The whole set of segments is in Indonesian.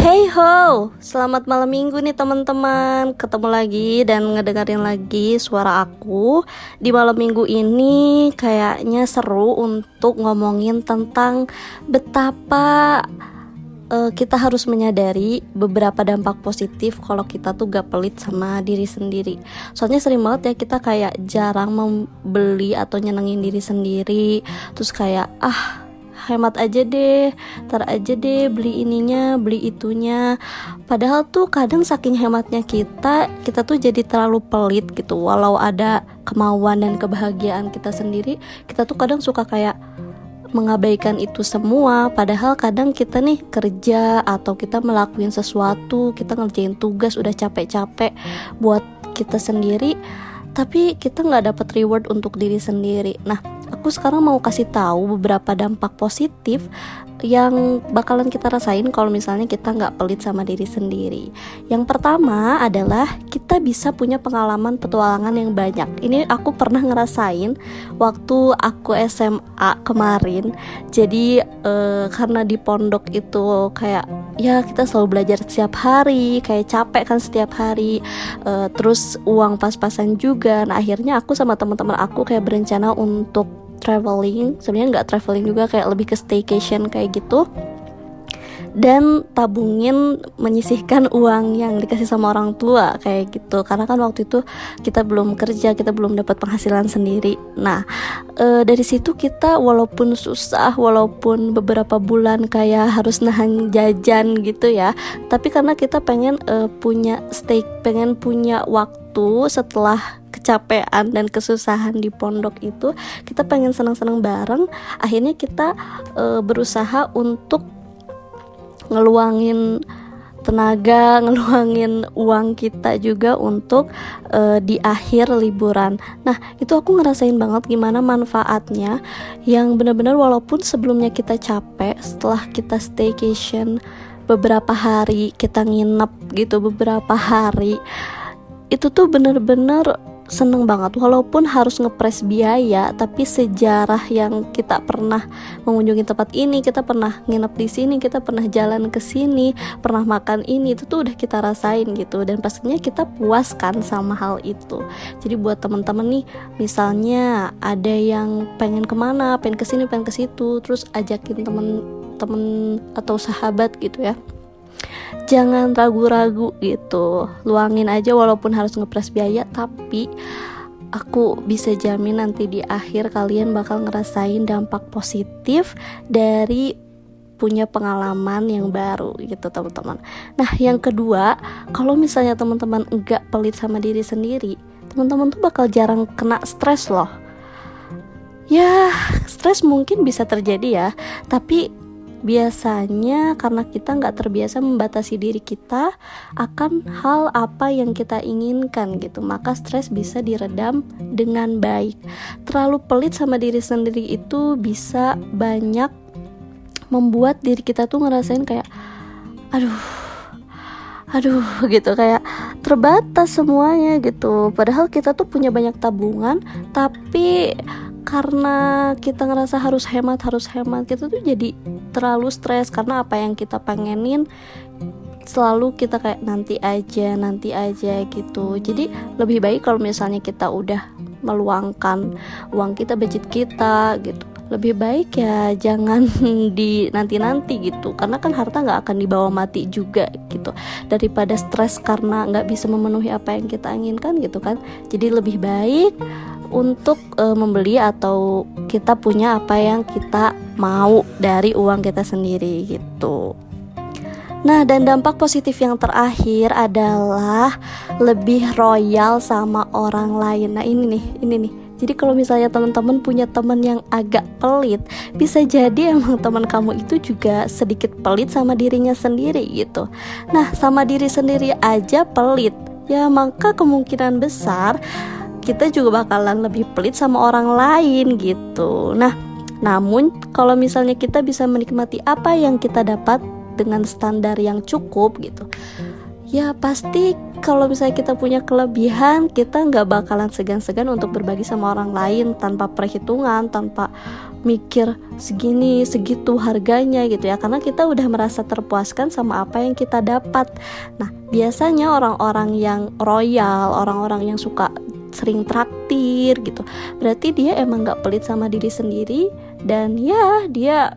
Hey ho, selamat malam minggu nih teman-teman. Ketemu lagi dan ngedengerin lagi suara aku Di malam minggu ini. Kayaknya seru untuk ngomongin tentang betapa uh, kita harus menyadari beberapa dampak positif kalau kita tuh gak pelit sama diri sendiri. Soalnya sering banget ya kita kayak jarang membeli atau nyenengin diri sendiri. Terus kayak ah hemat aja deh tar aja deh beli ininya beli itunya. Padahal tuh kadang saking hematnya kita kita tuh jadi terlalu pelit gitu. Walau ada kemauan dan kebahagiaan kita sendiri kita tuh kadang suka kayak mengabaikan itu semua. Padahal kadang kita nih kerja atau kita melakukan sesuatu kita ngerjain tugas udah capek-capek buat kita sendiri tapi kita nggak dapat reward untuk diri sendiri. Nah aku sekarang mau kasih tahu beberapa dampak positif yang bakalan kita rasain kalau misalnya kita nggak pelit sama diri sendiri. Yang pertama adalah kita bisa punya pengalaman petualangan yang banyak. Ini aku pernah ngerasain waktu aku SMA kemarin. Jadi eh, karena di pondok itu kayak ya kita selalu belajar setiap hari, kayak capek kan setiap hari. Eh, terus uang pas-pasan juga. Nah akhirnya aku sama teman-teman aku kayak berencana untuk traveling sebenarnya nggak traveling juga kayak lebih ke staycation kayak gitu dan tabungin menyisihkan uang yang dikasih sama orang tua kayak gitu. Karena kan waktu itu kita belum kerja kita belum dapat penghasilan sendiri. Nah e, dari situ kita walaupun susah walaupun beberapa bulan kayak harus nahan jajan gitu ya tapi karena kita pengen e, punya stay pengen punya waktu setelah kecapean dan kesusahan di pondok itu kita pengen senang-senang bareng. Akhirnya kita e, berusaha untuk ngeluangin tenaga ngeluangin uang kita juga untuk uh, di akhir liburan. Nah, itu aku ngerasain banget gimana manfaatnya yang benar-benar walaupun sebelumnya kita capek setelah kita staycation beberapa hari, kita nginep gitu beberapa hari. Itu tuh bener-bener seneng banget. Walaupun harus ngepres biaya tapi sejarah yang kita pernah mengunjungi tempat ini kita pernah nginep di sini kita pernah jalan ke sini pernah makan ini itu tuh udah kita rasain gitu. Dan pastinya kita puas kan sama hal itu. Jadi buat teman-teman nih misalnya ada yang pengen ke mana pengen ke sini pengen ke situ terus ajakin temen-temen atau sahabat gitu ya jangan ragu-ragu gitu luangin aja walaupun harus ngepres biaya tapi aku bisa jamin nanti di akhir kalian bakal ngerasain dampak positif dari punya pengalaman yang baru gitu teman-teman. Nah yang kedua kalau misalnya teman-teman enggak pelit sama diri sendiri, teman-teman tuh bakal jarang kena stres loh. Ya stres mungkin bisa terjadi ya, tapi biasanya karena kita nggak terbiasa membatasi diri kita akan hal apa yang kita inginkan gitu maka stres bisa diredam dengan baik. Terlalu pelit sama diri sendiri itu bisa banyak membuat diri kita tuh ngerasain kayak aduh aduh gitu kayak terbatas semuanya gitu. Padahal kita tuh punya banyak tabungan tapi karena kita ngerasa harus hemat harus hemat kita tuh jadi terlalu stres karena apa yang kita pengenin selalu kita kayak nanti aja nanti aja gitu. Jadi lebih baik kalau misalnya kita udah meluangkan uang kita budget kita gitu. Lebih baik ya jangan di nanti-nanti gitu karena kan harta nggak akan dibawa mati juga gitu. Daripada stres karena nggak bisa memenuhi apa yang kita inginkan gitu kan. Jadi lebih baik untuk uh, membeli atau kita punya apa yang kita mau dari uang kita sendiri gitu. Nah, dan dampak positif yang terakhir adalah lebih royal sama orang lain. Nah, ini nih, ini nih. Jadi kalau misalnya teman-teman punya teman yang agak pelit, bisa jadi emang teman kamu itu juga sedikit pelit sama dirinya sendiri gitu. Nah, sama diri sendiri aja pelit, ya maka kemungkinan besar kita juga bakalan lebih pelit sama orang lain gitu. Nah, namun kalau misalnya kita bisa menikmati apa yang kita dapat dengan standar yang cukup gitu, ya pasti kalau misalnya kita punya kelebihan kita nggak bakalan segan-segan untuk berbagi sama orang lain tanpa perhitungan tanpa mikir segini segitu harganya gitu ya karena kita udah merasa terpuaskan sama apa yang kita dapat nah biasanya orang-orang yang royal orang-orang yang suka sering traktir gitu. Berarti dia emang gak pelit sama diri sendiri dan ya dia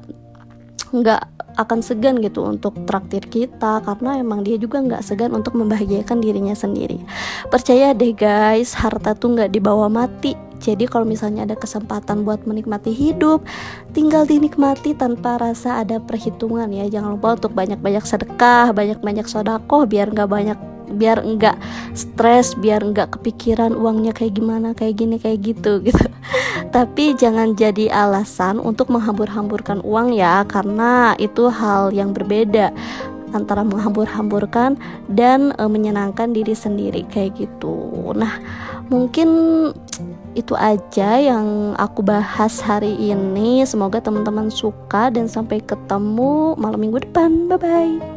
nggak akan segan gitu untuk traktir kita karena emang dia juga nggak segan untuk membahagiakan dirinya sendiri. Percaya deh guys harta tuh nggak dibawa mati. Jadi kalau misalnya ada kesempatan buat menikmati hidup, tinggal dinikmati tanpa rasa ada perhitungan ya. Jangan lupa untuk banyak-banyak sedekah, banyak-banyak sodakoh biar nggak banyak biar enggak stres biar enggak kepikiran uangnya kayak gimana kayak gini kayak gitu gitu. Tapi jangan jadi alasan untuk menghambur-hamburkan uang ya karena itu hal yang berbeda antara menghambur-hamburkan dan e, menyenangkan diri sendiri kayak gitu. Nah mungkin itu aja yang aku bahas hari ini. Semoga teman-teman suka dan sampai ketemu malam minggu depan. Bye bye